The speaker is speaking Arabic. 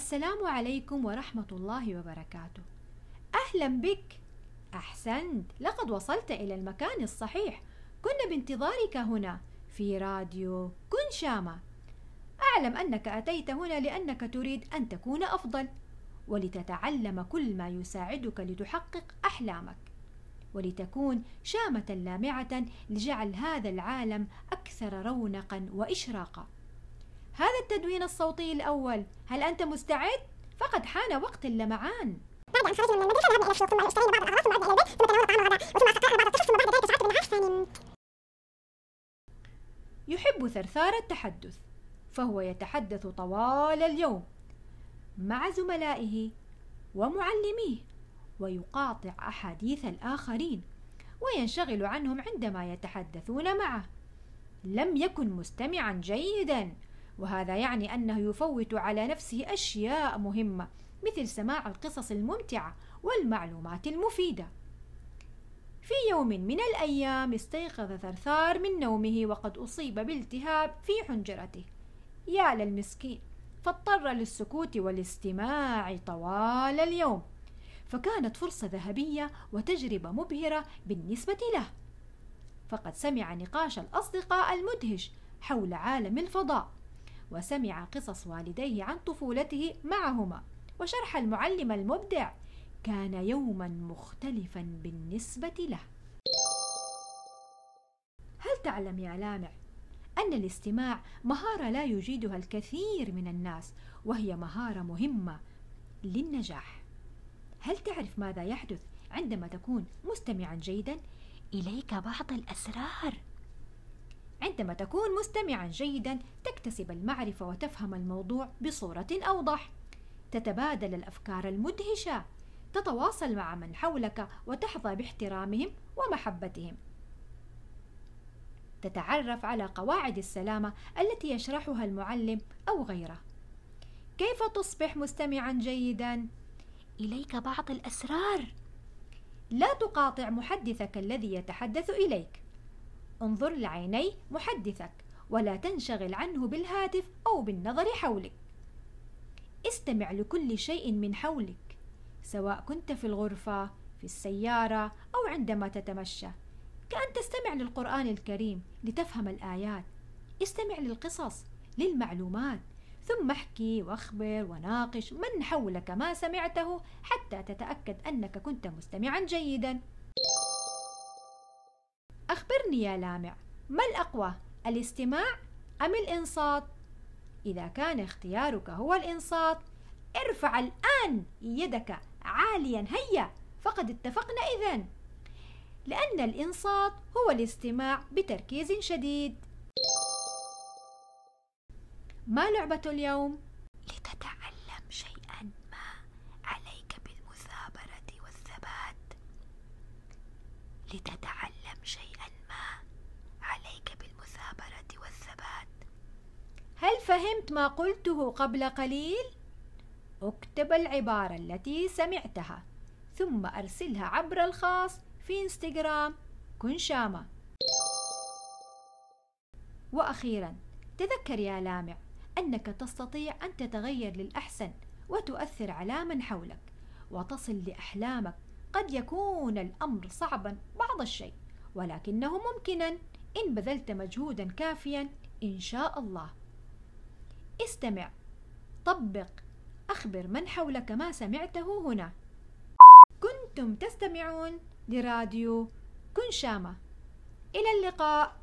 السلام عليكم ورحمة الله وبركاته. أهلا بك. أحسنت. لقد وصلت إلى المكان الصحيح. كنا بانتظارك هنا في راديو كن شامة أعلم أنك أتيت هنا لأنك تريد أن تكون أفضل ولتتعلم كل ما يساعدك لتحقق أحلامك ولتكون شامة لامعة لجعل هذا العالم أكثر رونقا وإشراقا. هذا التدوين الصوتي الأول. هل أنت مستعد؟ فقد حان وقت اللمعان. بعد أن خرجنا من المدرسة ذهبنا إلى السوق ثم اشترينا بعض الأغراض ثم عدنا إلى البيت ثم تناولنا وثم بعض القصص ثم بعد ذلك شعرت بالنعاس يحب ثرثار التحدث فهو يتحدث طوال اليوم مع زملائه ومعلميه ويقاطع أحاديث الآخرين وينشغل عنهم عندما يتحدثون معه. لم يكن مستمعا جيدا. وهذا يعني أنه يفوت على نفسه أشياء مهمة مثل سماع القصص الممتعة والمعلومات المفيدة. في يوم من الأيام استيقظ ثرثار من نومه وقد أصيب بالتهاب في حنجرته. يا للمسكين فاضطر للسكوت والاستماع طوال اليوم. فكانت فرصة ذهبية وتجربة مبهرة بالنسبة له. فقد سمع نقاش الأصدقاء المدهش حول عالم الفضاء. وسمع قصص والديه عن طفولته معهما. وشرح المعلم المبدع كان يوما مختلفا بالنسبة له. هل تعلم يا لامع أن الاستماع مهارة لا يجيدها الكثير من الناس وهي مهارة مهمة للنجاح؟ هل تعرف ماذا يحدث عندما تكون مستمعا جيدا إليك بعض الأسرار؟ عندما تكون مستمعا جيدا تكتسب المعرفة وتفهم الموضوع بصورة أوضح. تتبادل الأفكار المدهشة. تتواصل مع من حولك وتحظى باحترامهم ومحبتهم. تتعرف على قواعد السلامة التي يشرحها المعلم أو غيره. كيف تصبح مستمعا جيدا؟ إليك بعض الأسرار. لا تقاطع محدثك الذي يتحدث إليك. انظر لعيني محدثك ولا تنشغل عنه بالهاتف أو بالنظر حولك. استمع لكل شيء من حولك سواء كنت في الغرفة في السيارة أو عندما تتمشى. كأن تستمع للقرآن الكريم لتفهم الآيات. استمع للقصص للمعلومات ثم احكي واخبر وناقش من حولك ما سمعته حتى تتأكد أنك كنت مستمعا جيدا. أخبرني يا لامع ما الأقوى الاستماع أم الإنصات؟ إذا كان اختيارك هو الإنصات ارفع الآن يدك عاليا هيا فقد اتفقنا إذن لأن الإنصات هو الاستماع بتركيز شديد ما لعبة اليوم؟ لتتعلم شيئا ما عليك بالمثابرة والثبات لتتعلم شيئا ما عليك بالمثابرة والثبات هل فهمت ما قلته قبل قليل؟ اكتب العبارة التي سمعتها ثم أرسلها عبر الخاص في إنستغرام. كن شامة. وأخيرا تذكر يا لامع أنك تستطيع أن تتغير للأحسن وتؤثر على من حولك وتصل لأحلامك. قد يكون الأمر صعبا بعض الشيء ولكنه ممكنا. إن بذلت مجهودا كافيا إن شاء الله. استمع. طبق. أخبر من حولك ما سمعته هنا. كنتم تستمعون لراديو كن شامة إلى اللقاء.